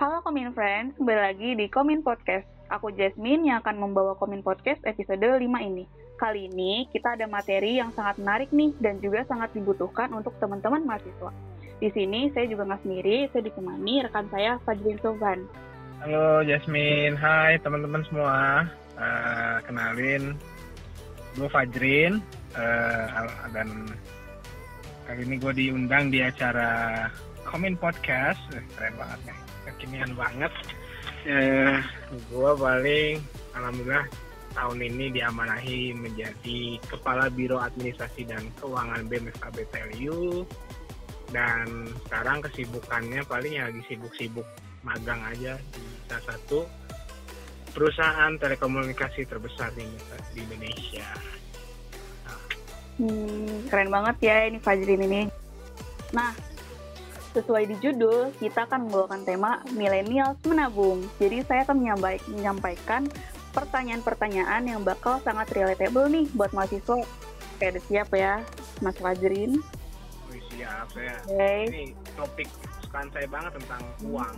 Halo Komin Friends, kembali lagi di Komin Podcast. Aku Jasmine yang akan membawa Komin Podcast episode 5 ini. Kali ini kita ada materi yang sangat menarik nih dan juga sangat dibutuhkan untuk teman-teman mahasiswa. Di sini saya juga nggak sendiri, saya ditemani rekan saya Fajrin Sofan. Halo Jasmine, hai teman-teman semua. Uh, kenalin, gue Fajrin uh, dan kali ini gue diundang di acara Komin Podcast, eh, keren banget nih kekinian banget eh, gue paling alhamdulillah tahun ini diamanahi menjadi kepala biro administrasi dan keuangan BMFKB TLU dan sekarang kesibukannya paling ya lagi sibuk-sibuk magang aja di salah satu perusahaan telekomunikasi terbesar di, Indonesia. Hmm, keren banget ya ini Fajrin ini. Nah, Sesuai di judul, kita akan membawakan tema Millennials Menabung. Jadi saya akan menyampaikan pertanyaan-pertanyaan yang bakal sangat relatable nih buat mahasiswa. Oke, udah siap ya, Mas Fajrin? Siap ya. Okay. Ini topik kesukaan saya banget tentang uang.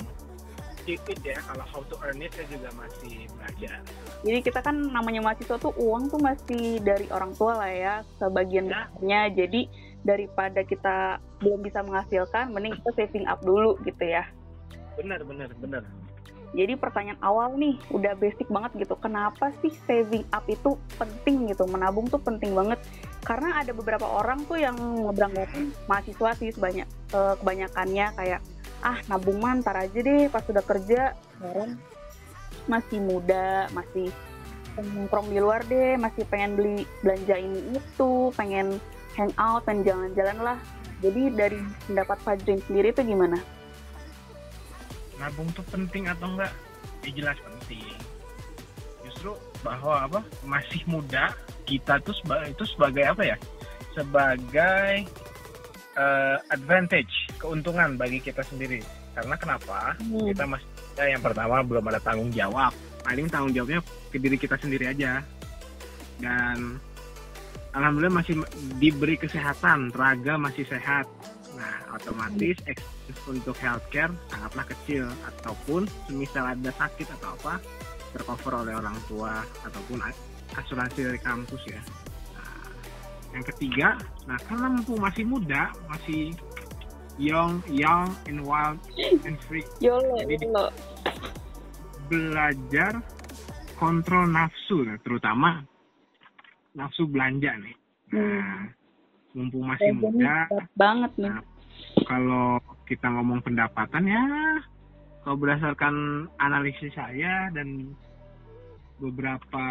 Sedikit ya, kalau how to earn it saya juga masih belajar. Jadi kita kan namanya mahasiswa tuh uang tuh masih dari orang tua lah ya, sebagian ya. Jadi daripada kita belum bisa menghasilkan, mending kita saving up dulu gitu ya. Benar, benar, benar. Jadi pertanyaan awal nih, udah basic banget gitu. Kenapa sih saving up itu penting gitu? Menabung tuh penting banget. Karena ada beberapa orang tuh yang ngeberanggatin mahasiswa sih sebanyak uh, kebanyakannya kayak ah nabung mantar aja deh pas sudah kerja. Sekarang masih muda, masih nongkrong di luar deh, masih pengen beli belanja ini itu, pengen hangout dan jalan-jalan lah. Jadi dari pendapat Fajrin sendiri itu gimana? Nabung tuh penting atau enggak? Ya jelas penting. Justru bahwa apa? Masih muda, kita tuh seba itu sebagai apa ya? Sebagai uh, advantage, keuntungan bagi kita sendiri. Karena kenapa? Hmm. Kita masih ya, yang pertama belum ada tanggung jawab. Paling tanggung jawabnya ke diri kita sendiri aja. Dan alhamdulillah masih diberi kesehatan, raga masih sehat. Nah, otomatis ekspos untuk healthcare sangatlah kecil ataupun semisal ada sakit atau apa tercover oleh orang tua ataupun asuransi dari kampus ya. Nah, yang ketiga, nah karena mumpung masih muda, masih young, young and wild and free. Yolo, Jadi yolo. belajar kontrol nafsu, terutama nafsu belanja nih. Nah, hmm. mumpung masih muda, banget nih. Nah, kalau kita ngomong pendapatan ya, kalau berdasarkan analisis saya dan beberapa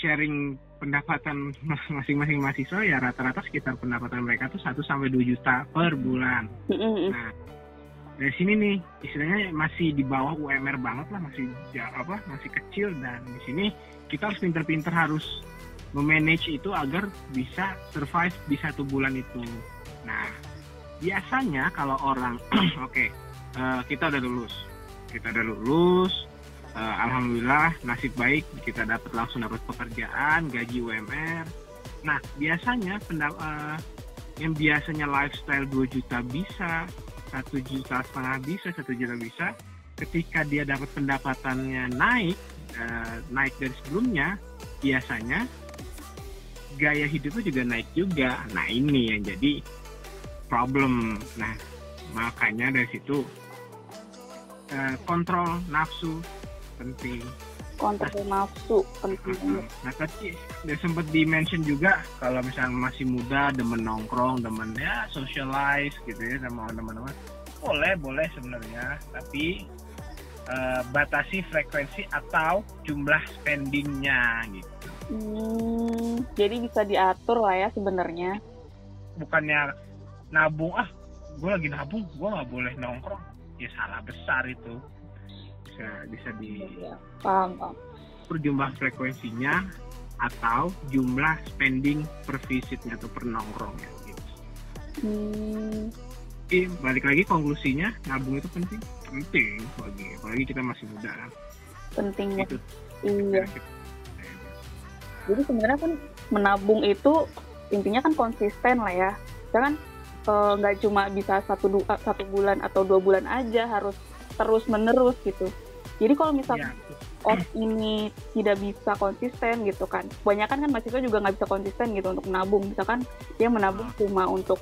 sharing pendapatan masing-masing mahasiswa ya rata-rata sekitar pendapatan mereka tuh 1 sampai 2 juta per bulan. Nah, dari sini nih istilahnya masih di bawah UMR banget lah, masih apa? masih kecil dan di sini kita harus pinter-pinter harus memanage itu agar bisa survive di satu bulan itu. Nah, biasanya kalau orang, oke, okay, uh, eh, kita udah lulus, kita udah lulus, uh, alhamdulillah nasib baik kita dapat langsung dapat pekerjaan, gaji UMR. Nah, biasanya pendap uh, yang biasanya lifestyle 2 juta bisa, satu juta setengah bisa, satu juta bisa, ketika dia dapat pendapatannya naik, naik dari sebelumnya, biasanya gaya hidupnya juga naik juga. Nah ini yang jadi problem. Nah makanya dari situ uh, kontrol nafsu penting. Kontrol nah, nafsu penting. Nah tadi udah sempat di mention juga kalau misalnya masih muda, demen nongkrong, demen ya socialize gitu ya sama teman-teman. Boleh boleh sebenarnya, tapi uh, batasi frekuensi atau jumlah spendingnya gitu. Hmm, jadi bisa diatur lah ya sebenarnya. Bukannya nabung ah, gue lagi nabung, gue nggak boleh nongkrong. Ya salah besar itu. Bisa bisa di. Ya, paham paham. Perjumlah frekuensinya atau jumlah spending per visitnya atau per nongkrongnya gitu. Hmm. Oke, balik lagi konklusinya nabung itu penting, penting bagi apalagi kita masih muda. Penting ya. Iya jadi sebenarnya kan menabung itu intinya kan konsisten lah ya. Jangan eh, nggak uh, cuma bisa satu dua, satu bulan atau dua bulan aja harus terus menerus gitu. Jadi kalau misalnya orang ini tidak bisa konsisten gitu kan. Kebanyakan kan mahasiswa juga nggak bisa konsisten gitu untuk menabung. Misalkan dia menabung cuma untuk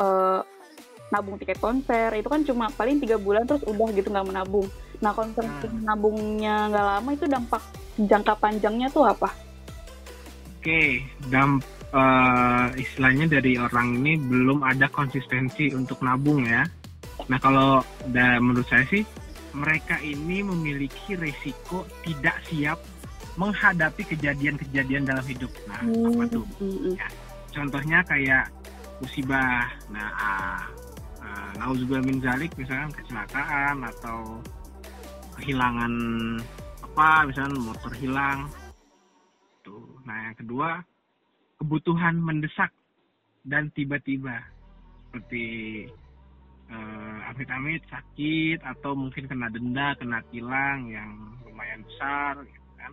eh, nabung tiket konser itu kan cuma paling tiga bulan terus udah gitu nggak menabung. Nah kalau misalnya Hmm. menabungnya nggak lama itu dampak jangka panjangnya tuh apa Oke, dam eh, istilahnya dari orang ini belum ada konsistensi untuk nabung ya. Nah kalau da, menurut saya sih mereka ini memiliki resiko tidak siap menghadapi kejadian-kejadian dalam hidup. Nah apa tuh? Mm-mm. Contohnya kayak musibah. Nah, ah, ah, nauzubillah min zalik misalkan kecelakaan atau kehilangan apa misalnya motor hilang nah yang kedua kebutuhan mendesak dan tiba-tiba. Seperti eh, amit-amit sakit atau mungkin kena denda kena tilang yang lumayan besar gitu kan.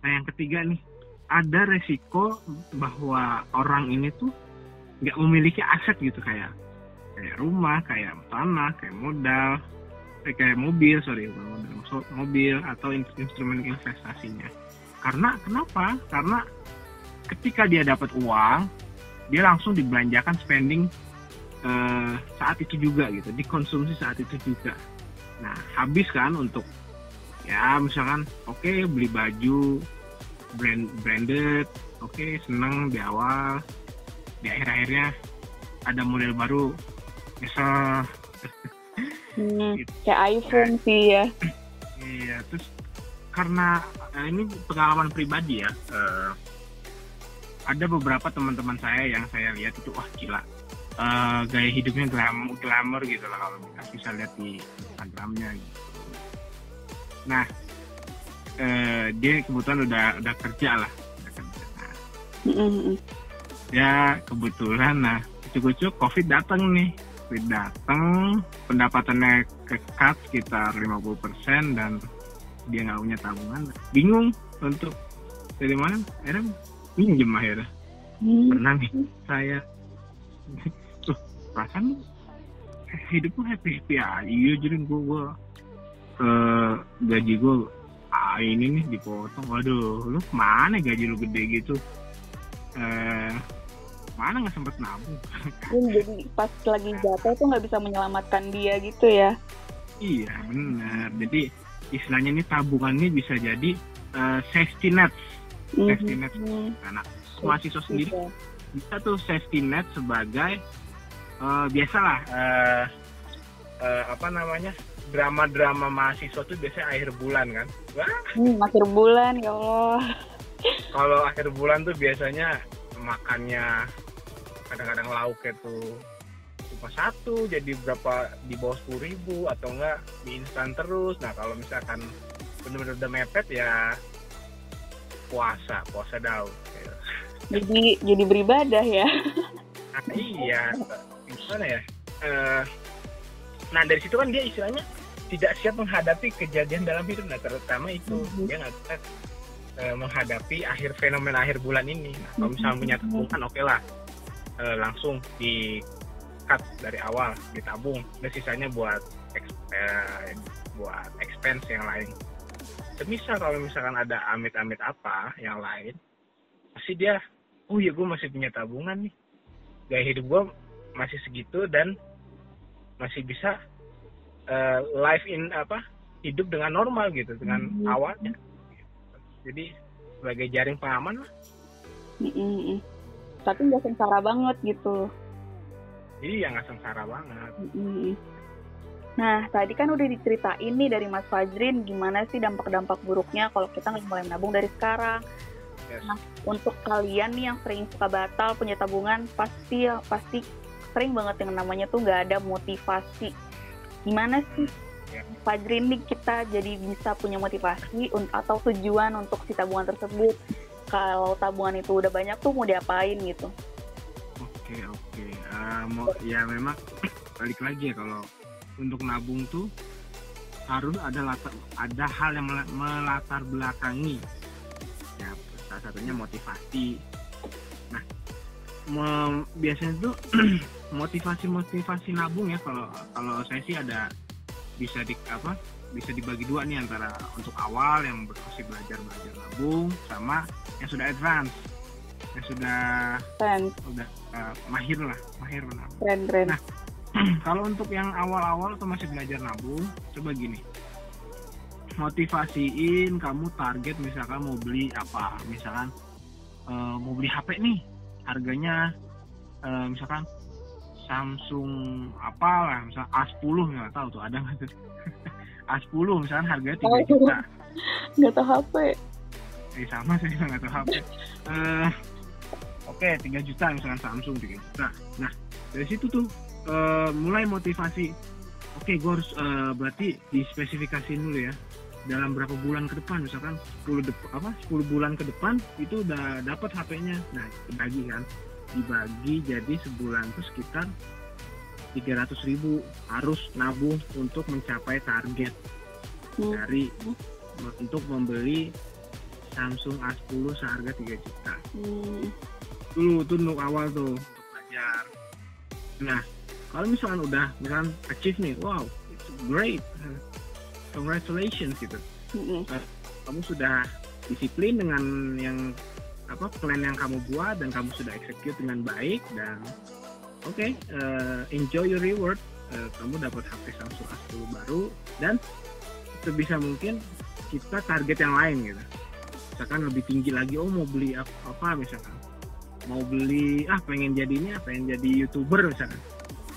Nah yang ketiga nih ada resiko bahwa orang ini tuh nggak memiliki aset gitu kayak kayak rumah kayak tanah kayak modal eh, kayak mobil sorry modal mobil atau in- instrumen investasinya karena kenapa? Karena ketika dia dapat uang dia langsung dibelanjakan spending eh, saat itu juga gitu dikonsumsi saat itu juga. Nah habis kan untuk ya misalkan oke beli baju brand branded oke seneng di awal di akhir akhirnya ada model baru misal. Hmm, Gitu. kayak iPhone sih ya. Iya, terus karena eh, ini pengalaman pribadi ya, eh, ada beberapa teman-teman saya yang saya lihat itu wah gila, eh, gaya hidupnya glam glamour gitu lah kalau kita bisa lihat di Instagramnya. Gitu. Nah, eh, dia kebetulan udah udah kerja lah, udah kerja. Nah, ya kebetulan nah cukup-cukup covid datang nih covid datang pendapatannya kekat sekitar 50% dan dia nggak punya tabungan bingung untuk dari mana? Akhirnya minjem akhirnya. Hmm. pernah nih saya. Tuh perasaan hidupku happy happy aja iya jadi gue gue eh, gaji gue ah, ini nih dipotong. Waduh lu mana gaji lu gede gitu? Eh mana nggak sempet nabung? Jadi pas lagi jatuh tuh nggak bisa menyelamatkan dia gitu ya? Iya benar. Jadi istilahnya ini tabungan ini bisa jadi eh, safety net safety net anak mahasiswa sendiri bisa tuh safety net sebagai eh, biasalah eh, eh, apa namanya drama-drama mahasiswa tuh biasanya akhir bulan kan. Wah, Hmm, akhir bulan ya Allah. Kalau akhir bulan tuh biasanya makannya kadang-kadang lauknya tuh cuma satu jadi berapa di bawah sepuluh ribu atau enggak di instan terus nah kalau misalkan bener-bener udah mepet ya puasa puasa daun jadi jadi beribadah ya Nah, iya, gimana ya? Eh, nah dari situ kan dia istilahnya tidak siap menghadapi kejadian dalam hidup, nah terutama itu Mhm. dia nggak bisa eh, menghadapi akhir fenomena akhir bulan ini. Nah, kalau misalnya punya Mhm. tabungan, oke lah, Eh, langsung di cut dari awal, ditabung, dan sisanya buat eh, buat expense yang lain. Semisal kalau misalkan ada amit-amit apa yang lain, pasti dia, oh iya gue masih punya tabungan nih gaya hidup gue masih segitu dan masih bisa eh, live in apa hidup dengan normal gitu dengan Mhm. awalnya jadi sebagai jaring pengaman lah Mm-mm. tapi nggak sengsara banget gitu jadi ya nggak sengsara banget. Nah, tadi kan udah diceritain nih dari Mas Fajrin gimana sih dampak-dampak buruknya kalau kita nggak mulai menabung dari sekarang. Yes. Nah, untuk kalian nih yang sering suka batal punya tabungan, pasti pasti sering banget yang namanya tuh nggak ada motivasi. Gimana sih Ya. Fajrin nih kita jadi bisa punya motivasi atau tujuan untuk si tabungan tersebut? Kalau tabungan itu udah banyak tuh mau diapain gitu? Oke oke. Eh, mau ya memang balik lagi ya kalau untuk nabung tuh harus ada latar ada hal yang mela- melatar belakangi. Ya salah satunya motivasi. Nah me- biasanya tuh motivasi motivasi nabung ya kalau kalau saya sih ada bisa di apa bisa dibagi dua nih antara untuk awal yang masih belajar belajar nabung sama yang sudah advance yang sudah keren. udah uh, mahir lah mahir menabung keren keren. Nah, kalau untuk yang awal-awal atau masih belajar nabung coba gini. Motivasiin kamu target misalkan mau beli apa misalkan eh, mau beli HP nih harganya eh, misalkan Samsung apalah misal A10 nggak tahu tuh ada nggak tuh? A10 misalkan harganya 3 Oh. juta. Nggak tahu HP eh sama saya juga nggak tahu HP Eh, oke 3 juta misalkan Samsung 3 juta. Nah dari situ tuh eh, mulai motivasi oke gue harus eh, berarti dispesifikasiin dulu ya. Dalam berapa bulan ke depan misalkan 10 dep apa 10 bulan ke depan itu udah dapat HP-nya nah dibagi kan. Dibagi jadi sebulan itu sekitar 300 ribu harus nabung untuk mencapai target Hmm. dari untuk membeli Samsung A10 seharga 3 juta. Hmm. Dulu tuh untuk awal tuh untuk belajar. Nah kalau misalkan udah misalkan achieve nih wow it's great. Congratulations gitu. Mm-mm. kamu sudah disiplin dengan yang apa plan yang kamu buat dan kamu sudah execute dengan baik dan oke eh, enjoy your reward. Eh, kamu dapat HP Samsung A10 baru dan sebisa mungkin kita target yang lain gitu. Misalkan lebih tinggi lagi oh mau beli apa, apa misalkan mau beli ah pengen jadinya pengen jadi youtuber misalkan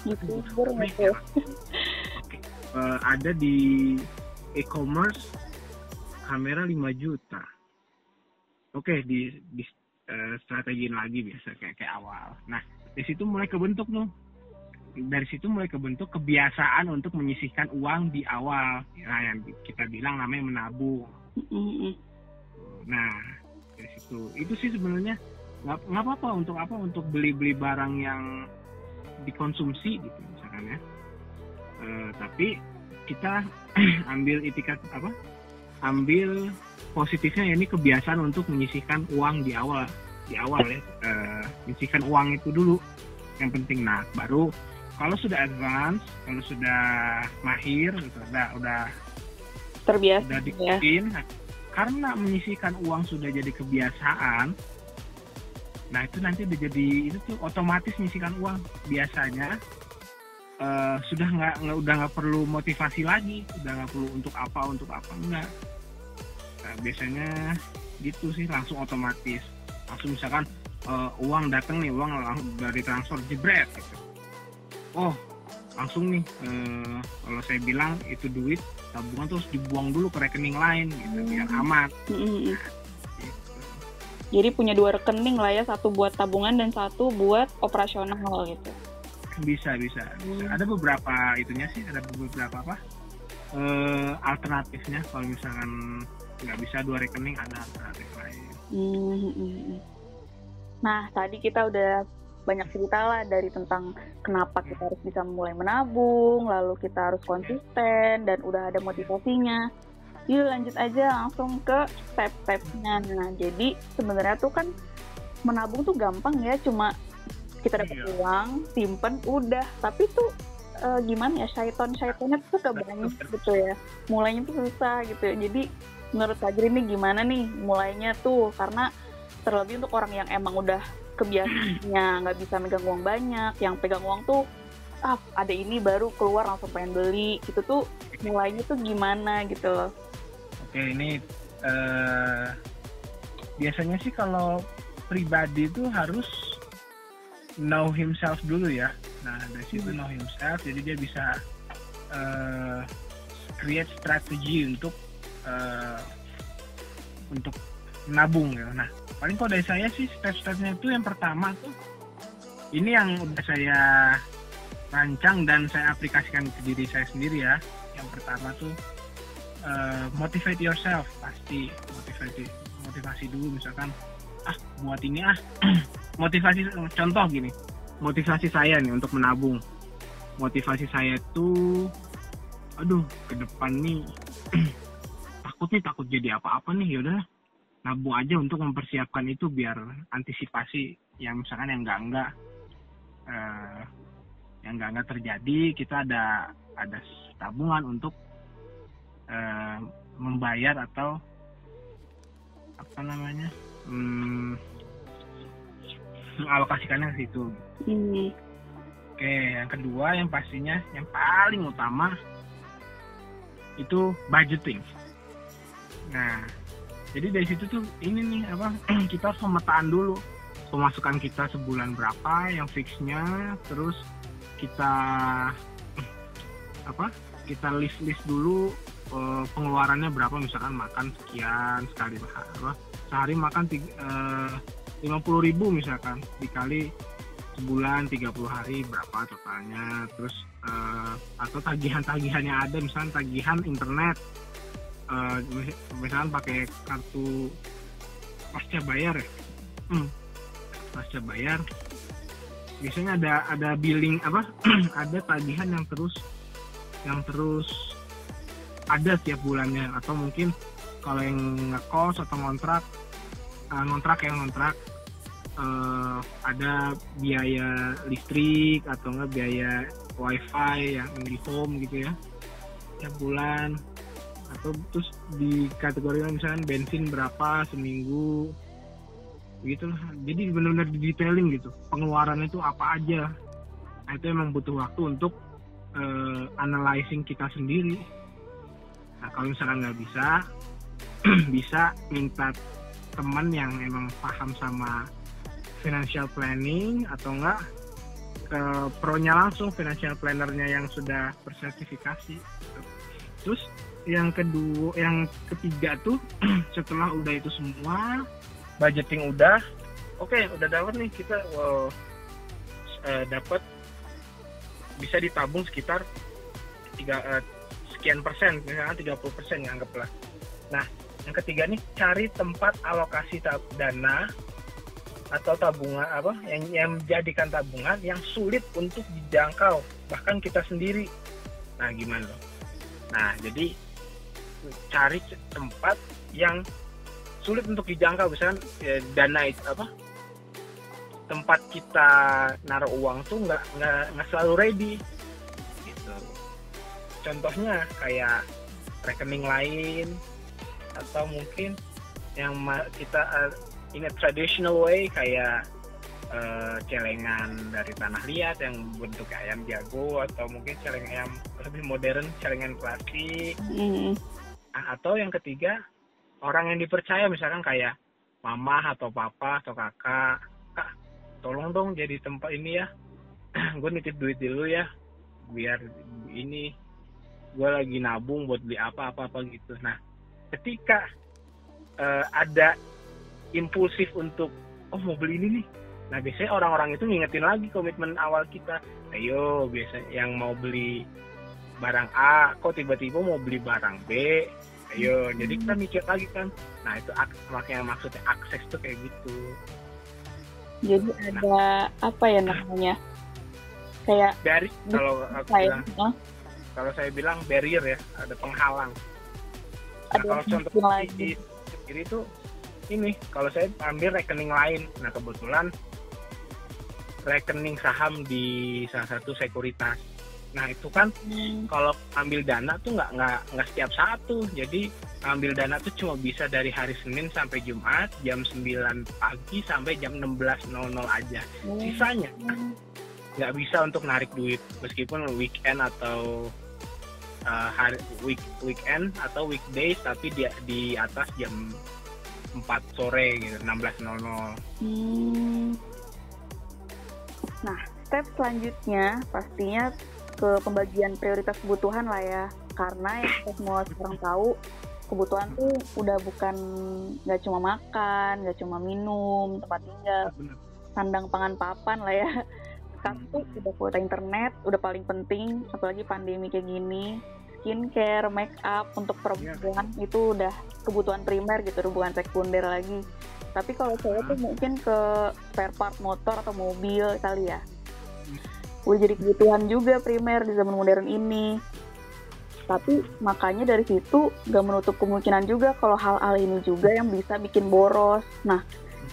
youtuber Oke. gitu Oke. Eh, ada di e-commerce kamera 5 juta. Oke, di di eh, strategiin lagi biasa kayak kayak awal. Nah, di situ mulai kebentuk tuh. Dari situ mulai kebentuk kebiasaan untuk menyisihkan uang di awal. Nah, yang kita bilang namanya menabung. Nah, dari situ itu sih sebenarnya nggak apa-apa untuk apa untuk beli-beli barang yang dikonsumsi gitu misalkan ya. Eh, tapi kita ambil itikat apa? Ambil positifnya ya ini kebiasaan untuk menyisihkan uang di awal di awal ya. Eh, menyisihkan uang itu dulu yang penting. Nah, baru kalau sudah advance, kalau sudah mahir, gitu, udah udah terbiasa udah ya diikutin nah, karena menyisihkan uang sudah jadi kebiasaan nah itu nanti udah jadi itu tuh otomatis menyisihkan uang. Biasanya eh, sudah nggak nggak- udah nggak perlu motivasi lagi. Udah nggak perlu untuk apa untuk apa enggak. Nah, biasanya gitu sih langsung otomatis. Langsung misalkan eh, uang datang nih uang dari transfer jebret gitu. Oh langsung nih eh, kalau saya bilang itu duit tabungan terus dibuang dulu ke rekening lain gitu biar Hmm. aman. Mm-mm. Jadi punya dua rekening lah ya satu buat tabungan dan satu buat operasional gitu bisa bisa bisa. Hmm. ada beberapa itunya sih ada beberapa apa eh, alternatifnya kalau misalkan nggak bisa dua rekening ada alternatif lain Hmm. Nah, tadi kita udah banyak cerita lah dari tentang kenapa kita harus bisa mulai menabung, lalu kita harus konsisten, dan udah ada motivasinya. Yuk lanjut aja langsung ke step-stepnya. Nah, jadi sebenarnya tuh kan menabung tuh gampang ya, cuma kita dapat Iya. uang, simpen, udah. Tapi tuh eh, gimana ya, syaiton-syaitonnya tuh suka Betul, banyak betul. gitu ya. Mulainya tuh susah gitu ya. Jadi menurut Kak Giri nih gimana nih mulainya tuh karena terlebih untuk orang yang emang udah kebiasaannya nggak bisa megang uang banyak yang pegang uang tuh ah ada ini baru keluar langsung pengen beli gitu tuh mulainya tuh gimana gitu loh oke ini eh, biasanya sih kalau pribadi itu harus know himself dulu ya. Nah dari situ Hmm. know himself jadi dia bisa eh, create strategi untuk eh, untuk menabung ya. Nah paling kalau dari saya sih step-stepnya itu yang pertama tuh ini yang udah saya rancang dan saya aplikasikan ke diri saya sendiri ya. Yang pertama tuh eh, motivate yourself pasti. Motivasi motivasi dulu misalkan ah buat ini ah. Motivasi contoh gini motivasi saya nih untuk menabung. Motivasi saya tuh aduh ke depan nih takut nih takut jadi apa-apa nih yaudah nabung aja untuk mempersiapkan itu biar antisipasi yang misalkan yang enggak enggak eh, yang enggak nggak nggak terjadi kita ada ada tabungan untuk uh, membayar atau apa namanya hmm, mengalokasikannya ke situ. Hmm. Oke, yang kedua yang pastinya yang paling utama itu budgeting. Nah, jadi dari situ tuh ini nih apa kita harus pemetaan dulu pemasukan kita sebulan berapa yang fixnya, terus kita apa kita list list dulu uh, pengeluarannya berapa? Misalkan makan sekian sekali apa sehari makan eh, lima puluh ribu misalkan dikali sebulan 30 hari berapa totalnya? Terus uh, atau tagihan-tagihan yang ada misalnya tagihan internet uh, misalkan pakai kartu pasca bayar ya? Hmm, pasca bayar. Biasanya ada ada billing apa ada tagihan yang terus yang terus ada setiap bulannya. Atau mungkin kalau yang ngekos atau ngontrak uh, ngontrak yang ngontrak uh, ada biaya listrik atau enggak biaya wifi yang di home gitu ya tiap bulan. Atau terus di kategori misalnya bensin berapa seminggu gitu lah jadi benar-benar detailing gitu pengeluaran itu apa aja. Nah, itu emang butuh waktu untuk uh, analyzing kita sendiri nah kalau misalkan nggak bisa bisa minta teman yang emang paham sama financial planning atau enggak ke pro-nya langsung financial plannernya yang sudah bersertifikasi. Terus yang kedua yang ketiga tuh setelah udah itu semua budgeting udah oke okay, udah dapat nih kita wow, uh, dapat bisa ditabung sekitar tiga uh, sekian persen misalnya 30 persen ya anggaplah nah yang ketiga nih cari tempat alokasi dana atau tabungan apa yang yang menjadikan tabungan yang sulit untuk dijangkau bahkan kita sendiri. Nah gimana? Loh nah jadi cari tempat yang sulit untuk dijangkau misalnya ya, dana itu apa tempat kita naruh uang tuh nggak nggak selalu ready contohnya kayak rekening lain atau mungkin yang kita uh, in a traditional way kayak uh, celengan dari tanah liat yang bentuk ayam jago atau mungkin celengan ayam lebih modern celengan plastik mm. atau yang ketiga orang yang dipercaya misalkan kayak mama atau papa atau kakak kak tolong dong jadi tempat ini ya gue nitip duit dulu ya biar ini gue lagi nabung buat beli apa apa apa gitu. Nah ketika uh, ada impulsif untuk oh mau beli ini nih. Nah biasanya orang-orang itu ngingetin lagi komitmen awal kita. Ayo biasanya yang mau beli barang A kok tiba-tiba mau beli barang B? Ayo. Hmm. jadi kita mikir lagi kan. Nah itu makanya maksudnya akses tuh kayak gitu. Jadi nah. ada apa ya namanya? Kayak dari kalau aku bilang kalau saya bilang barrier ya ada penghalang. Nah, kalau contoh di, di, itu ini kalau saya ambil rekening lain. Nah kebetulan rekening saham di salah satu sekuritas. Nah itu kan hmm. kalau ambil dana tuh nggak nggak nggak setiap satu. Jadi ambil dana tuh cuma bisa dari hari Senin sampai Jumat jam 9 pagi sampai jam 16.00 aja. Hmm. sisanya nggak bisa untuk narik duit meskipun weekend atau uh, hari week weekend atau weekdays tapi di di atas jam 4 sore gitu 16.00 hmm. nah step selanjutnya pastinya ke pembagian prioritas kebutuhan lah ya. Karena yang kita semua sekarang tahu kebutuhan tuh udah bukan nggak cuma makan nggak cuma minum tempat tinggal sandang pangan papan lah ya hmm. tuh udah kuota internet udah paling penting apalagi pandemi kayak gini skincare, make up untuk perempuan yeah. itu udah kebutuhan primer gitu, bukan sekunder lagi. Tapi kalau saya tuh mungkin ke spare part motor atau mobil kali ya. Udah jadi kebutuhan juga primer di zaman modern ini. Tapi makanya dari situ gak menutup kemungkinan juga kalau hal-hal ini juga yang bisa bikin boros. Nah,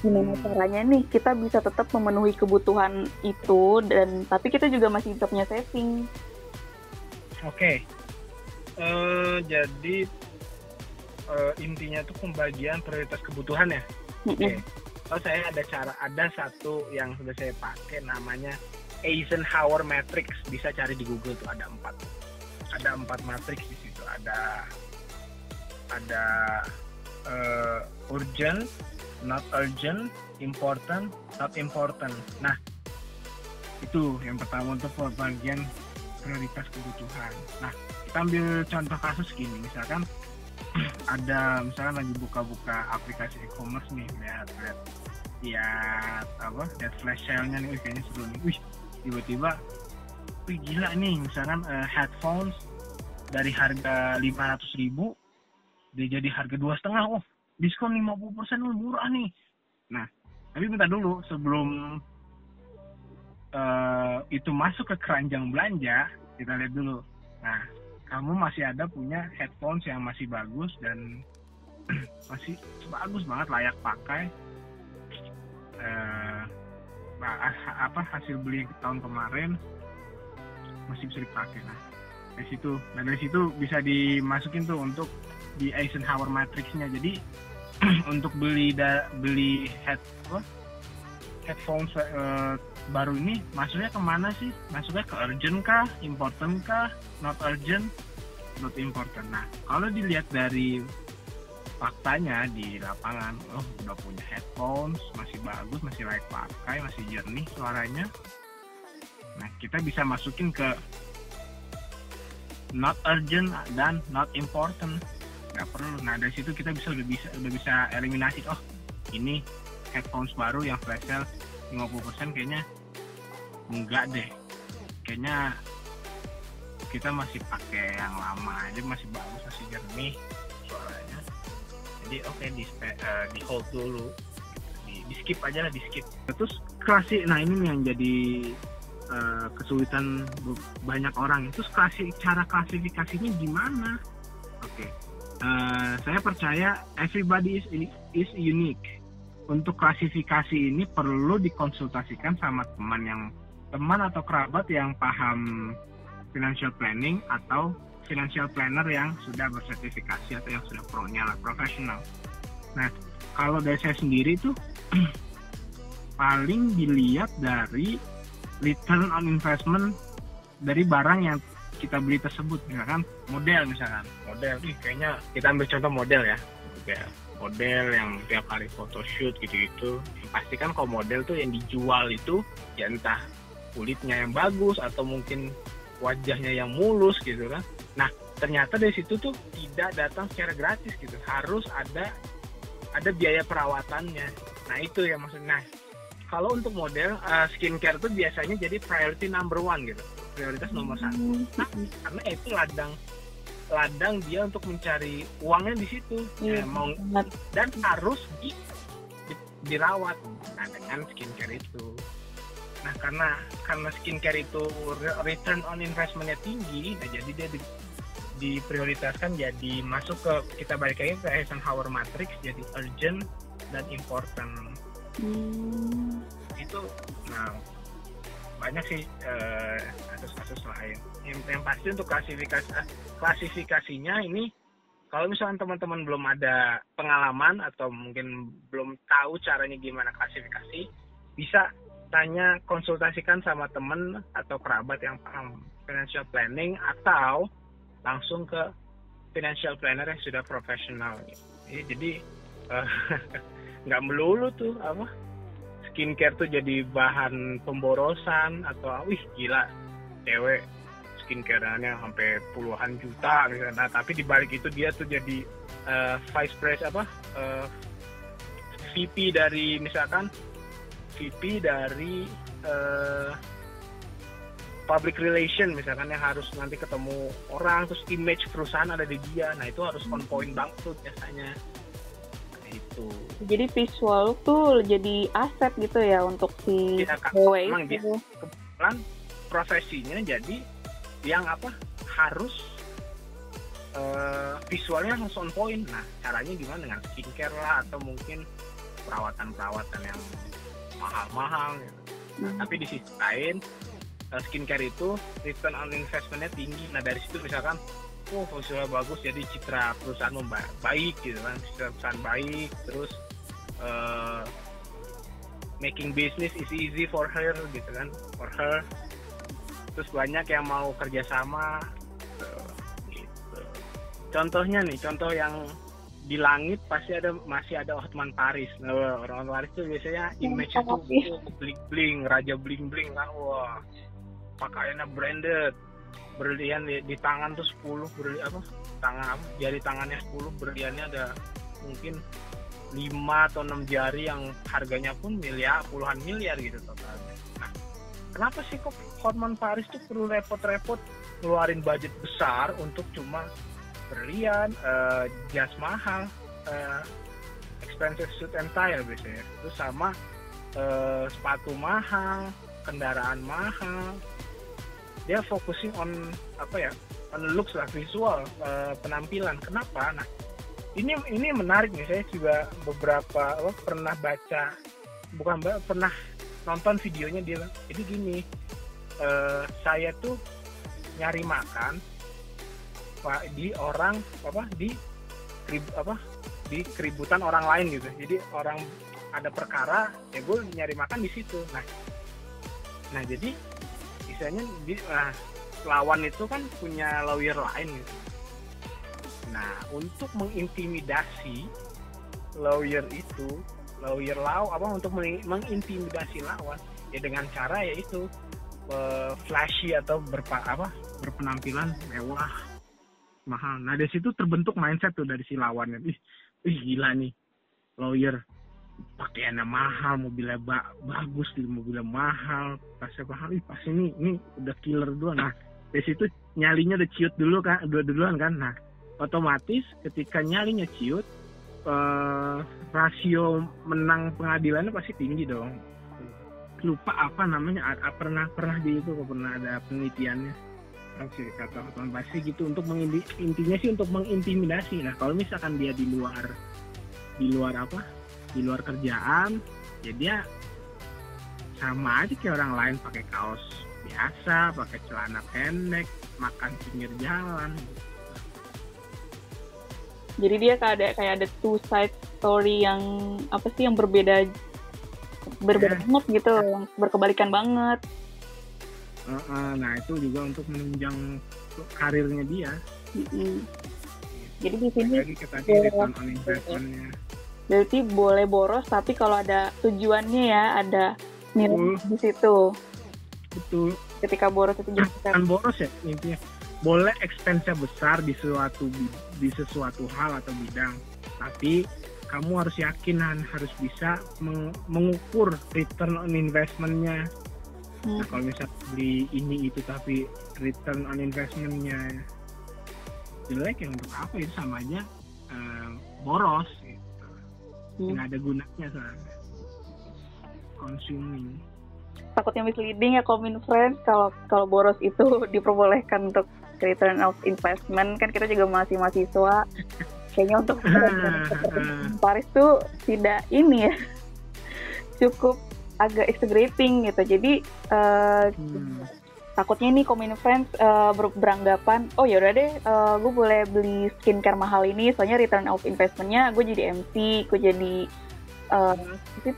gimana caranya nih kita bisa tetap memenuhi kebutuhan itu dan tapi kita juga masih bisa punya saving. Oke, okay. uh, eh, jadi uh, intinya tuh pembagian prioritas kebutuhan ya. Oke. Okay. Oh saya ada cara ada satu yang sudah saya pakai namanya Eisenhower Matrix bisa cari di Google tuh ada empat ada empat matrix di situ ada ada uh, urgent not urgent, important, not important. Nah, itu yang pertama untuk pembagian prioritas kebutuhan. Nah, kita ambil contoh kasus gini, misalkan ada misalkan lagi buka-buka aplikasi e-commerce nih, lihat lihat lihat apa, lihat flash sale-nya nih, wih, kayaknya seru nih, wih, tiba-tiba, wih gila nih, misalkan uh, headphones dari harga 500 ribu dia jadi harga dua setengah, oh diskon 50% oh, murah nih. Nah, tapi minta dulu sebelum uh, itu masuk ke keranjang belanja, kita lihat dulu. Nah, kamu masih ada punya headphones yang masih bagus dan masih bagus banget layak pakai. Uh, apa hasil beli tahun kemarin masih bisa dipakai nah dari situ nah dari situ bisa dimasukin tuh untuk di Eisenhower matrixnya jadi untuk beli da, beli head apa, headphones uh, baru ini masuknya ke mana sih? Masuknya ke urgent kah, important kah, not urgent, not important. Nah, kalau dilihat dari faktanya di lapangan, oh udah punya headphones, masih bagus, masih layak pakai, masih jernih suaranya. Nah, kita bisa masukin ke not urgent dan not important nggak perlu. Nah dari situ kita bisa udah bisa udah bisa eliminasi. Oh ini headphones baru yang flash sale 50% kayaknya enggak deh. Kayaknya kita masih pakai yang lama aja masih bagus masih jernih suaranya. Jadi oke okay, di uh, di hold dulu. Di, di skip aja lah di skip. Terus klasik nah ini yang jadi uh, kesulitan banyak orang. Itu klasik cara klasifikasinya gimana? Oke uh, saya percaya everybody is is unique. Untuk klasifikasi ini perlu dikonsultasikan sama teman yang teman atau kerabat yang paham financial planning atau financial planner yang sudah bersertifikasi atau yang sudah pro-nya profesional. Nah, kalau dari saya sendiri tuh paling dilihat dari return on investment dari barang yang kita beli tersebut misalkan model misalkan. Model nih kayaknya kita ambil contoh model ya. Model yang tiap hari photoshoot gitu-gitu. Pasti kan kalau model tuh yang dijual itu ya entah kulitnya yang bagus atau mungkin wajahnya yang mulus gitu kan. Nah ternyata dari situ tuh tidak datang secara gratis gitu. Harus ada ada biaya perawatannya. Nah itu ya maksudnya. Nah, kalau untuk model uh, skincare tuh biasanya jadi priority number one gitu prioritas nomor satu. Nah, karena itu ladang ladang dia untuk mencari uangnya di situ. Ya, mau dan harus di, di, dirawat. Nah dengan skincare itu. Nah karena karena skincare itu return on investmentnya tinggi nah jadi dia di, diprioritaskan jadi masuk ke kita balik lagi ke Eisenhower matrix jadi urgent dan important. Hmm. itu nah banyak sih uh, kasus-kasus lain. Yang, yang pasti untuk klasifikasi klasifikasinya ini kalau misalnya teman-teman belum ada pengalaman atau mungkin belum tahu caranya gimana klasifikasi, bisa tanya konsultasikan sama teman atau kerabat yang paham financial planning atau langsung ke financial planner yang sudah profesional. Jadi uh, nggak melulu tuh apa skincare tuh jadi bahan pemborosan atau wih gila cewek skincareannya sampai puluhan juta misalnya. Nah tapi di balik itu dia tuh jadi uh, vice president apa uh, eh, VP dari misalkan VP dari uh, public relation misalkan yang harus nanti ketemu orang terus image perusahaan ada di dia nah itu harus on point banget tuh biasanya itu jadi visual tuh jadi aset gitu ya untuk si ya, cewek itu kebetulan profesinya jadi yang apa harus uh, visualnya harus on point nah caranya gimana dengan skincare lah atau mungkin perawatan-perawatan yang mahal-mahal gitu. Nah, Hmm. tapi di sisi lain eh, skincare itu return on investmentnya tinggi. Nah dari situ misalkan, oh visual bagus, jadi citra perusahaan baik gitu kan, citra perusahaan baik, terus eh, making business is easy for her gitu kan, for her. Terus banyak yang mau kerjasama, eh, gitu. Contohnya nih, contoh yang di langit pasti ada masih ada Hotman Paris. Nah, orang Paris tuh biasanya image itu bling bling, raja bling bling kan, wah pakaiannya branded, berlian di, di tangan tuh 10 berlian apa? Tangan apa? Jari tangannya 10 berliannya ada mungkin 5 atau 6 jari yang harganya pun miliar, puluhan miliar gitu totalnya. Nah, kenapa sih kok Hotman Paris tuh perlu repot-repot ngeluarin budget besar untuk cuma berlian, eh, jas mahal, eh, expensive suit and tie ya biasanya. Terus sama eh, sepatu mahal, kendaraan mahal. Dia focusing on apa ya? On looks lah, visual, eh, penampilan. Kenapa? Nah, ini ini menarik nih. Saya juga beberapa apa, pernah baca, bukan ba- pernah nonton videonya dia. Jadi gini, eh, saya tuh nyari makan pak di orang apa di kerib- apa di keributan orang lain gitu jadi orang ada perkara ya gue nyari makan di situ nah nah jadi istilahnya di nah, lawan itu kan punya lawyer lain gitu nah untuk mengintimidasi lawyer itu lawyer law apa untuk meng- mengintimidasi lawan ya dengan cara yaitu eh, flashy atau berpa apa berpenampilan mewah mahal. Nah dari situ terbentuk mindset tuh dari si lawannya. Ih, ih gila nih lawyer pakaiannya mahal, mobilnya ba- bagus, mobilnya mahal, tasnya mahal. Ih pasti ini ini udah killer dulu. Nah dari situ nyalinya udah ciut dulu kan, udah duluan kan. Nah otomatis ketika nyalinya ciut, eh, rasio menang pengadilannya pasti tinggi dong. Lupa apa namanya, a- pernah pernah di itu pernah ada penelitiannya sih kata Hotman pasti gitu untuk intinya sih untuk mengintimidasi nah kalau misalkan dia di luar di luar apa di luar kerjaan ya dia sama aja kayak orang lain pakai kaos biasa pakai celana pendek makan pinggir jalan Jadi dia kayak ada kayak ada two side story yang apa sih yang berbeda berbeda Ya. banget gitu, yang berkebalikan banget. Heeh, nah itu juga untuk menunjang karirnya dia Mm-mm. Jadi di sini lagi ke tadi return on investmentnya berarti boleh boros tapi kalau ada tujuannya ya, ada nilai Betul. di situ. betul Ketika boros itu jadi kan boros ya intinya boleh expense besar di suatu di sesuatu hal atau bidang tapi kamu harus yakin dan harus bisa meng- mengukur return on investmentnya Hmm. nah kalau misal beli ini itu tapi return on investmentnya jelek yang untuk apa itu sama aja eh, boros. Hmm. nggak ada gunanya soalnya. Consuming. Takutnya misleading ya Comin Friends kalau kalau boros itu diperbolehkan untuk return of investment. Kan kita juga masih mahasiswa. Kayaknya untuk Paris tuh tidak ini ya. Cukup agak exaggerating gitu. Jadi eh, Hmm. Takutnya nih Comin Friends eh, ber- beranggapan oh ya udah deh gue boleh beli skincare mahal ini soalnya return of investmentnya gue jadi MC gue jadi eh, eh,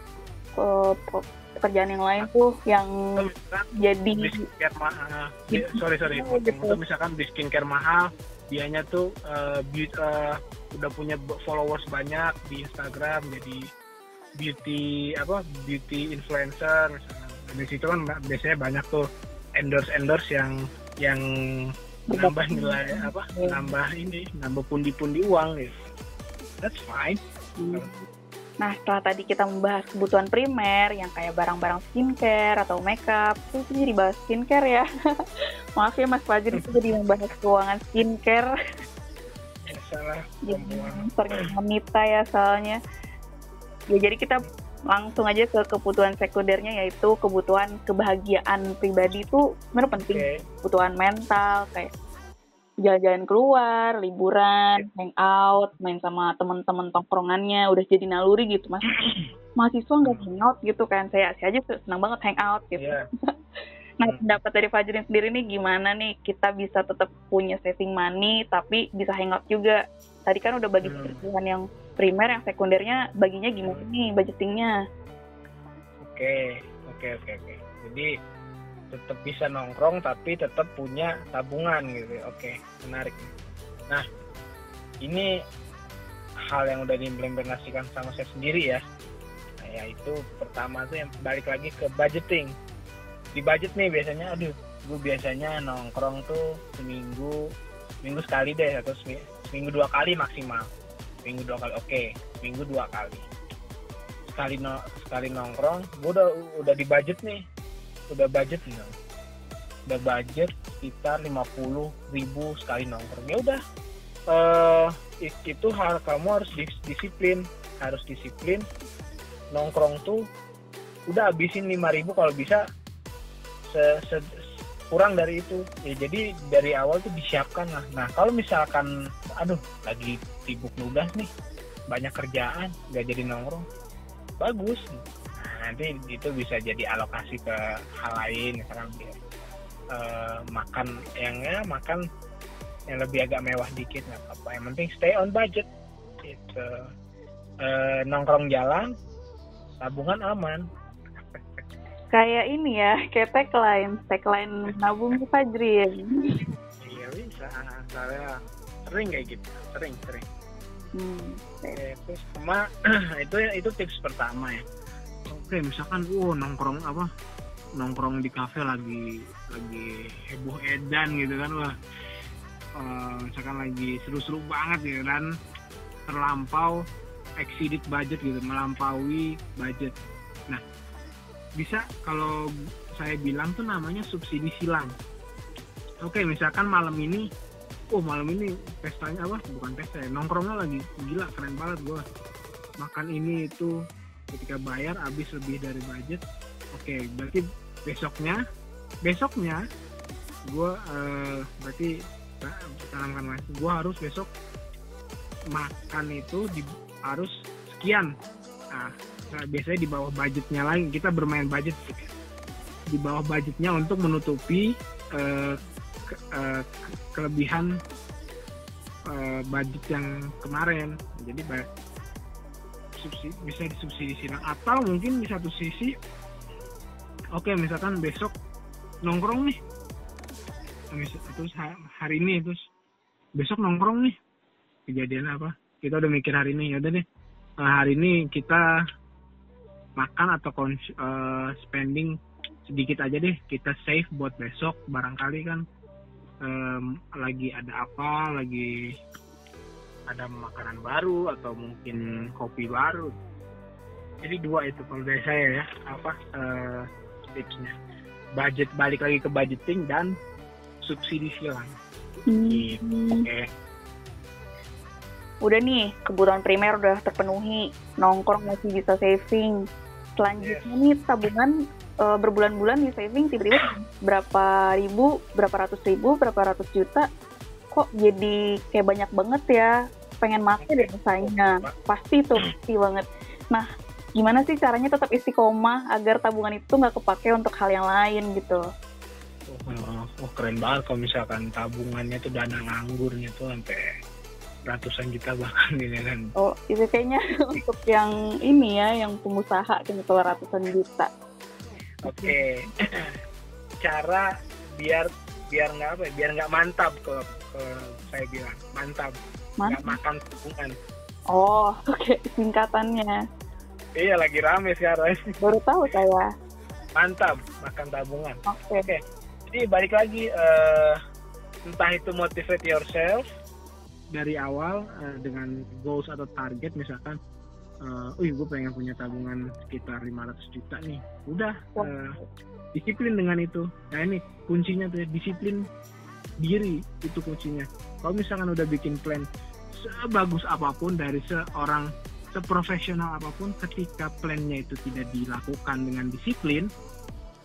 pe- pekerjaan yang lain tuh yang misalkan jadi beli skincare mahal. Di- sorry sorry Oh, gitu. Untuk misalkan beli skincare mahal dianya tuh eh, beau- eh, udah punya followers banyak di Instagram jadi beauty apa beauty influencer misalnya Nah, di situ kan biasanya banyak tuh endorse endorse yang yang nambah nilai apa nambah ini nambah pundi-pundi uang gitu that's fine Nah, setelah tadi kita membahas kebutuhan primer yang kayak barang-barang skincare atau makeup, terus jadi bahas skincare ya. Maaf ya Mas Fajri itu jadi membahas keuangan skincare. salah Jadi sering wanita ya soalnya. Ya jadi kita langsung aja ke kebutuhan sekundernya yaitu kebutuhan kebahagiaan pribadi itu sebenarnya penting. oke Kebutuhan mental kayak jalan-jalan keluar, liburan, hangout, main sama teman-teman tongkrongannya, udah jadi naluri gitu mas. Mahasiswa nggak hangout gitu kan, saya, saya aja senang banget hangout gitu. Iya. Nah, pendapat dari Fajrin sendiri nih gimana nih kita bisa tetap punya saving money tapi bisa hangout juga. Tadi kan udah bagi Hmm. kebutuhan yang primer, yang sekundernya baginya gimana nih budgetingnya? Oke, oke, oke, oke. Jadi tetap bisa nongkrong tapi tetap punya tabungan gitu. Oke, menarik. Nah, ini hal yang udah diimplementasikan sama saya sendiri ya. Nah, yaitu pertama tuh yang balik lagi ke budgeting. Di budget nih biasanya, aduh, gue biasanya nongkrong tuh seminggu, seminggu sekali deh atau semi- seminggu dua kali maksimal. Seminggu dua kali, oke, seminggu dua kali. Sekali no, sekali nongkrong gue udah udah di budget nih. Udah budget nih. Udah budget sekitar 50 ribu sekali nongkrong. Ya udah it- itu hal kamu harus dis- disiplin harus disiplin. Nongkrong tuh udah habisin 5 ribu kalau bisa kurang dari itu. Ya jadi dari awal tuh disiapkan lah. Nah kalau misalkan aduh lagi sibuk nugas nih banyak kerjaan nggak jadi nongkrong bagus. Nah, nanti itu bisa jadi alokasi ke hal lain misalkan biar eh, makan yang ya makan yang lebih agak mewah dikit nggak apa-apa. Yang penting stay on budget gitu. Eh, nongkrong jalan tabungan aman Kayak ini ya, kayak tagline, tagline nabung di Fajrin. iya bisa saya sering kayak gitu sering sering Hmm. Oke, terus sama itu itu tips pertama ya. Oke, misalkan wow nongkrong apa? Nongkrong di kafe lagi lagi heboh edan gitu kan wah. Eh, misalkan lagi seru-seru banget gitu dan terlampau exceeded budget gitu, melampaui budget. Bisa kalau saya bilang tuh namanya subsidi silang. Oke, misalkan malam ini oh malam ini pestanya apa? Bukan pesta ya nongkrongnya lagi gila keren banget gua. Makan ini itu ketika bayar habis lebih dari budget. Oke berarti besoknya besoknya gua eh, berarti ta- tanamkan mas gua harus besok makan itu di, harus sekian. Nah nah, biasanya di bawah budgetnya lagi kita bermain budget di bawah budgetnya untuk menutupi eh, ke- ke- kelebihan eh, budget yang kemarin. Jadi subsidi, bisa disubsidi silang atau mungkin di satu sisi oke misalkan besok nongkrong nih. Terus ha- hari ini terus besok nongkrong nih. Kejadian apa? Kita udah mikir hari ini ya udah deh. Eh, hari ini kita makan atau kons- eh, spending sedikit aja deh kita save buat besok barangkali kan em, lagi ada apa lagi ada makanan baru atau mungkin kopi baru jadi dua itu kalau dari saya ya apa eh, tipsnya budget balik lagi ke budgeting dan subsidi silang Gitu. Hmm. oke Udah nih, kebutuhan primer udah terpenuhi, nongkrong masih bisa saving. Selanjutnya nih tabungan eh, berbulan-bulan di saving tiba-tiba berapa ribu, berapa ratus ribu, berapa ratus juta, kok jadi kayak banyak banget ya. Pengen make deh misalnya, pasti tuh pasti banget. Nah, gimana sih caranya tetap istiqomah agar tabungan itu nggak kepake untuk hal yang lain gitu? oh, oh, keren banget kalau misalkan tabungannya tuh dana nganggurnya tuh sampai ratusan juta bahkan ini kan Oh, itu kayaknya untuk yang ini ya, yang pengusaha gitu kalau ratusan juta. Oke, cara biar biar nggak apa, ya, biar nggak mantap kalau kalau saya bilang mantap, nggak makan tabungan. Oh, oke singkatannya. Iya lagi rame sekarang. Baru tahu saya. mantap makan tabungan. Oke. Oke, jadi balik lagi eh, entah itu motivate yourself dari awal eh, dengan goals atau target misalkan, eh, wih gue pengen punya tabungan sekitar 500 juta nih, udah eh, disiplin dengan itu. Nah ini kuncinya tuh ya, disiplin diri itu kuncinya. Kalau misalkan udah bikin plan sebagus apa pun dari seorang seprofesional apa pun, ketika plannya itu tidak dilakukan dengan disiplin,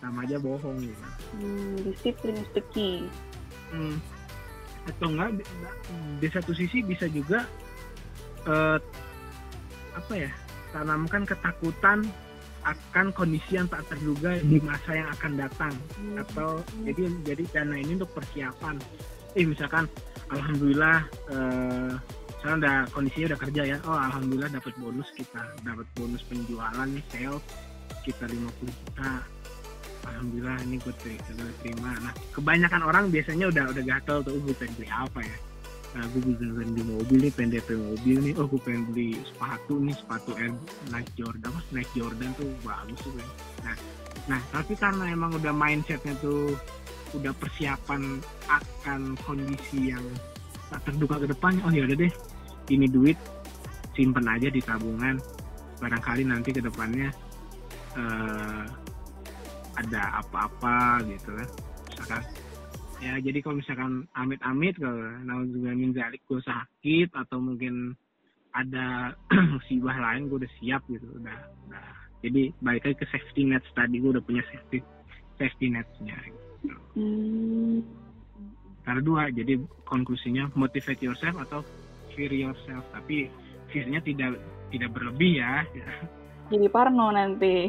sama aja bohong gitu. Hmm, disiplin is the key. Hmm. Atau enggak di, satu sisi bisa juga eh, apa ya tanamkan ketakutan akan kondisi yang tak terduga di masa yang akan datang. Atau jadi jadi dana ini untuk persiapan. Eh misalkan alhamdulillah eh, sekarang udah kondisinya udah kerja ya oh alhamdulillah dapat bonus kita dapat bonus penjualan sales kita 50 juta alhamdulillah ini gue terima, nah kebanyakan orang biasanya udah udah gatel tuh gue pengen beli apa ya? Nah gue pengen beli mobil nih pengen DP mobil nih. Oh gue pengen beli sepatu nih sepatu Air Nike Jordan. Apa Nike Jordan tuh bagus tuh kan nah nah tapi karena emang udah mindsetnya tuh udah persiapan akan kondisi yang tak terduga ke depannya oh ya udah deh ini duit simpen aja di tabungan. Barangkali nanti ke depannya eh, ada apa-apa gitu kan misalkan ya jadi kalau misalkan amit-amit kalau juga min zalik gue sakit atau mungkin ada musibah lain gue udah siap gitu udah udah jadi balik lagi ke safety net tadi gue udah punya safety safety netsnya gitu. Hmm. Karena dua, jadi konklusinya motivate yourself atau fear yourself. Tapi fearnya tidak tidak berlebih ya. Jadi parno nanti.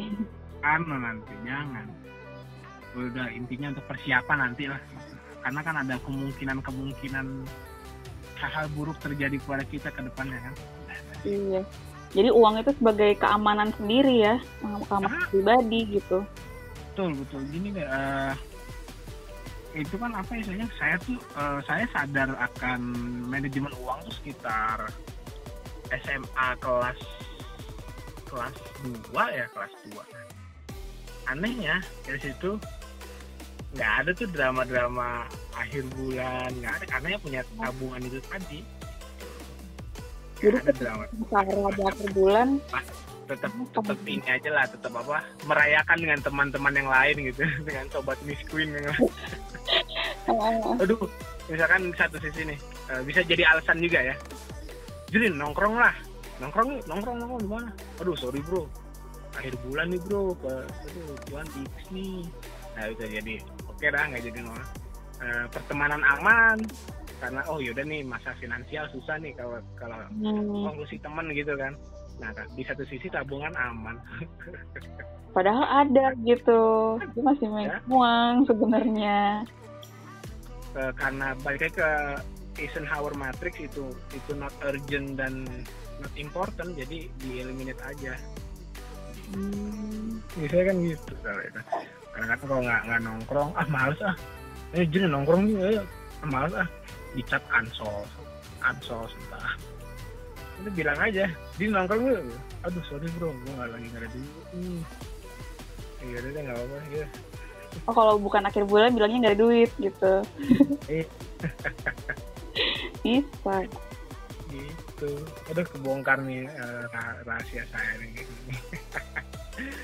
Karena nanti jangan. Udah intinya untuk persiapan nanti lah. Karena kan ada kemungkinan-kemungkinan hal-hal buruk terjadi kepada kita ke depannya kan. Iya. Jadi uang itu sebagai keamanan sendiri ya, keamanan Ah. pribadi gitu. Betul betul. Gini deh. eh, itu kan apa ya saya saya tuh eh, saya sadar akan manajemen uang tuh sekitar SMA kelas kelas 2 ya kelas 2 anehnya dari situ nggak ada tuh drama-drama akhir bulan nggak ada karena ya punya tabungan itu tadi. Jadi ada drama. per bulan, tetap tetap ini aja lah tetap apa merayakan dengan teman-teman yang lain gitu dengan sobat Miss Queen yang aduh misalkan satu sisi nih eh, bisa jadi alasan juga ya. Jadi nongkrong lah. Nongkrong nongkrong nongkrong di mana? Aduh sorry bro akhir bulan nih bro. Ke aduh tuan tipis nih. Nah bisa jadi. Oke dah nggak jadi nongkrong Eh, pertemanan aman. Karena oh yaudah nih masa finansial susah nih kalau kalau hmm, konklusi teman gitu kan. Nah di satu sisi tabungan aman. Padahal ada gitu. Itu masih main Ya. uang sebenarnya. Eh, karena balik lagi ke Eisenhower matrix itu itu not urgent dan not important jadi di eliminate aja Hmm. biasanya kan gitu itu kadang-kadang kalau nggak nggak nongkrong ah males ah. Eh jadi nongkrong nih ah, males ah. Dicat ansos ansos entah. Itu bilang aja di nongkrong yuk. Aduh sorry bro gue nggak lagi nggak ada duit. Nih ya udah deh nggak apa-apa ya Oh kalau bukan akhir bulan bilangnya nggak ada duit gitu. Eh. Bisa. gitu aduh kebongkar nih rah- rahasia saya nih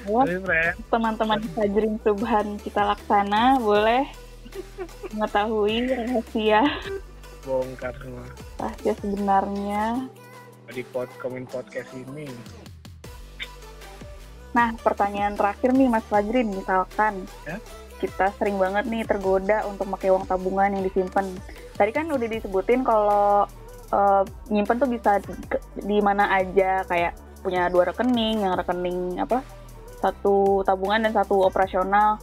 teman-teman Fajrin Subhan kita laksana boleh mengetahui rahasia bongkar semua rahasia sebenarnya. di pod komen podcast ini Nah, pertanyaan terakhir nih Mas Fajrin, misalkan Ya? kita sering banget nih tergoda untuk pakai uang tabungan yang disimpan. Tadi kan udah disebutin kalau eh, nyimpen tuh bisa di, mana aja, kayak punya dua rekening, yang rekening apa satu tabungan dan satu operasional.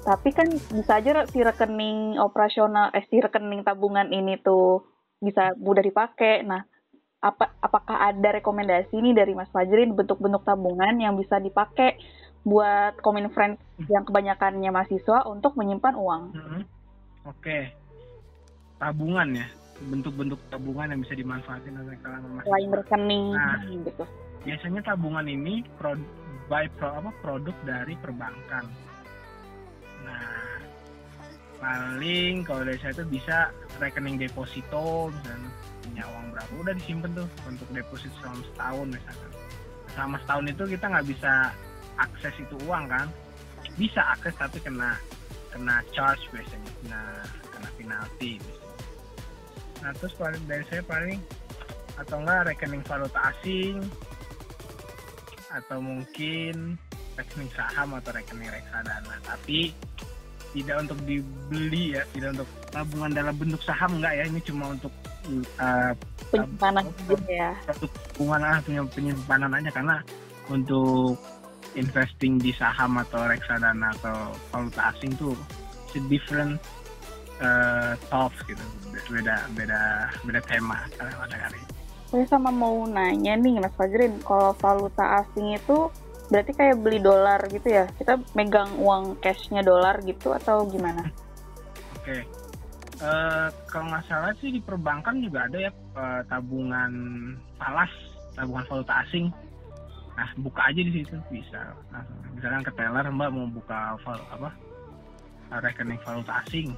Tapi kan bisa aja si rekening operasional, eh si rekening tabungan ini tuh bisa mudah dipakai. Nah, apa apakah ada rekomendasi nih dari Mas Fajrin bentuk-bentuk tabungan yang bisa dipakai buat common friends yang kebanyakannya mahasiswa untuk menyimpan uang? Mhm. oke tabungan ya bentuk-bentuk tabungan yang bisa dimanfaatin oleh kalangan Selain mahasiswa rekening Nah. gitu. biasanya tabungan ini pro, by pro, apa produk dari perbankan nah paling kalau dari saya tuh bisa rekening deposito misalnya punya uang berapa udah disimpan tuh untuk deposito selama setahun misalkan selama setahun itu kita nggak bisa akses itu uang kan bisa akses tapi kena kena charge biasanya kena kena penalti biasanya. Nah terus paling dari saya paling atau enggak rekening valuta asing atau mungkin rekening saham atau rekening reksadana. Tapi tidak untuk dibeli ya tidak untuk tabungan dalam bentuk saham enggak ya. Ini cuma untuk uh, penyimpanan ya. tabungan ah punya penyimpanan aja. Karena untuk investing di saham atau reksadana atau valuta asing tuh different uh, talks gitu beda beda beda tema pada kali saya sama mau nanya nih Mas Fajrin kalau valuta asing itu berarti kayak beli dolar gitu ya kita megang uang cashnya dolar gitu atau gimana? Oke, okay. uh, eh, kalau nggak salah sih di perbankan juga ada ya uh, tabungan falas, tabungan valuta asing. Nah buka aja di situ bisa. Nah, misalkan ke teller mbak mau buka val, apa rekening valuta asing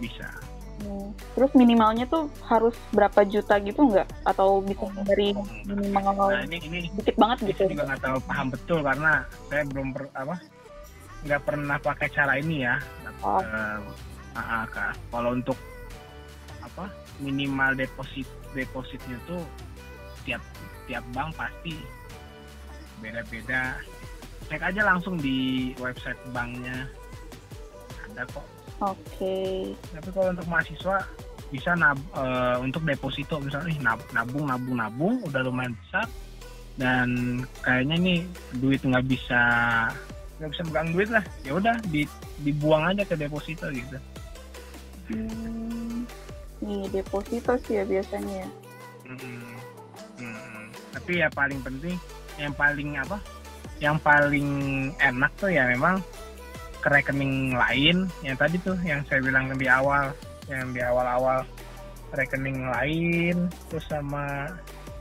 bisa. Hmm. Terus minimalnya tuh harus berapa juta gitu nggak? Atau bisa dari minimal nah, ini, ini dikit banget gitu? Saya juga nggak tahu paham betul karena saya belum per, apa nggak pernah pakai cara ini ya. Oh. Uh, uh, uh, kalau untuk apa minimal deposit depositnya tuh tiap tiap bank pasti beda-beda. Cek aja langsung di website banknya ada kok Oke. Okay. Tapi kalau untuk mahasiswa bisa nab, uh, untuk deposito misalnya nih nabung nabung nabung udah lumayan besar dan kayaknya nih duit nggak bisa nggak bisa megang duit lah ya udah di, dibuang aja ke deposito gitu. Hmm, nih deposito sih ya biasanya. Hmm, hmm. Tapi ya paling penting yang paling apa? Yang paling enak tuh ya memang ke rekening lain yang tadi tuh yang saya bilang di awal yang di awal-awal rekening lain terus sama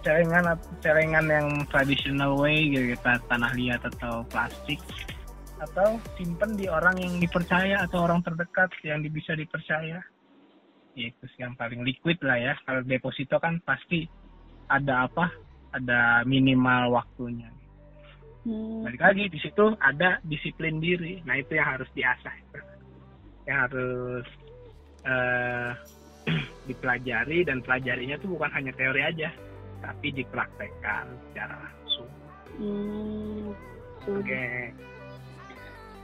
celengan celengan yang traditional way gitu tanah liat atau plastik atau simpen di orang yang dipercaya atau orang terdekat yang bisa dipercaya. Ya, itu yang paling liquid lah ya. Kalau deposito kan pasti ada apa? Ada minimal waktunya Hmm. Balik lagi di situ ada disiplin diri. Nah itu yang harus diasah, yang harus uh, dipelajari dan pelajarinya tuh bukan hanya teori aja, tapi dipraktekkan secara langsung. Hmm. Oke. Okay.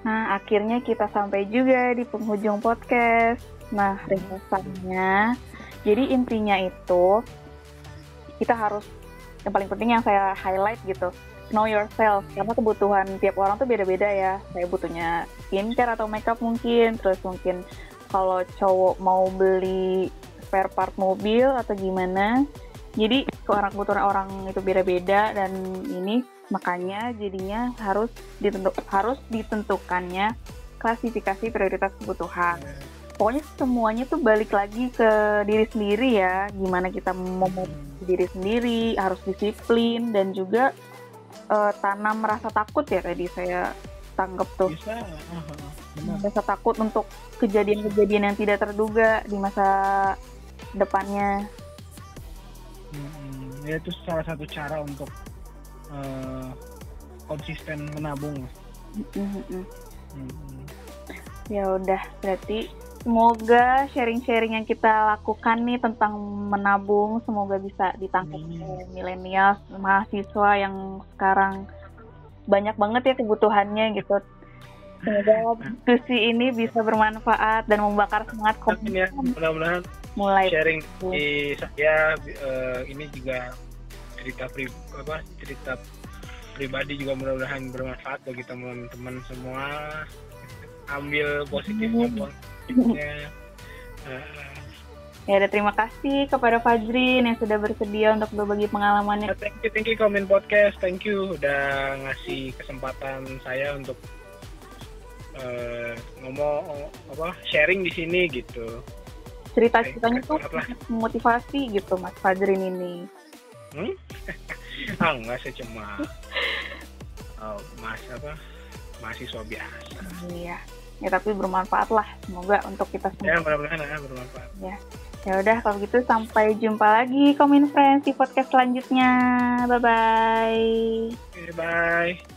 Nah akhirnya kita sampai juga di penghujung podcast. Nah ringkasannya, jadi intinya itu kita harus yang paling penting yang saya highlight gitu know yourself. Karena kebutuhan tiap orang tuh beda-beda ya. Saya butuhnya skincare atau makeup mungkin terus mungkin kalau cowok mau beli spare part mobil atau gimana. Jadi orang kebutuhan orang itu beda-beda dan ini makanya jadinya harus ditentu harus ditentukannya klasifikasi prioritas kebutuhan. Pokoknya semuanya tuh balik lagi ke diri sendiri ya. Gimana kita mau diri sendiri harus disiplin dan juga uh, tanam rasa takut ya tadi saya tanggap tuh. Bisa. Uh, Rasa takut untuk kejadian-kejadian yang tidak terduga di masa depannya. Hmm, ya itu salah satu cara untuk uh, konsisten menabung. Hmm, hmm. Ya udah berarti semoga sharing-sharing yang kita lakukan nih tentang menabung semoga bisa ditangkap hmm. oleh milenial mahasiswa yang sekarang banyak banget ya kebutuhannya gitu. Semoga diskusi ini bisa bermanfaat dan membakar semangat komunitas. Ya, mudah-mudahan mulai sharing di saya uh, ini juga cerita pri apa cerita pribadi juga mudah-mudahan bermanfaat bagi teman-teman semua. Ambil positifnya, hmm Ya udah terima kasih kepada Fajrin yang sudah bersedia untuk berbagi pengalamannya. Uh, thank you, thank you Komen Podcast, thank you udah ngasih kesempatan saya untuk uh, ngomong apa sharing di sini gitu. Cerita-ceritanya tuh motivasi gitu Mas Fajrin ini. Hmm? ah enggak sih cuma oh, mas apa mahasiswa biasa. Iya ya tapi bermanfaat lah. Semoga untuk kita semua. Ya mudah-mudahan ya bermanfaat. Ya. Ya udah kalau gitu sampai jumpa lagi komen friends di podcast selanjutnya. Bye bye okay, bye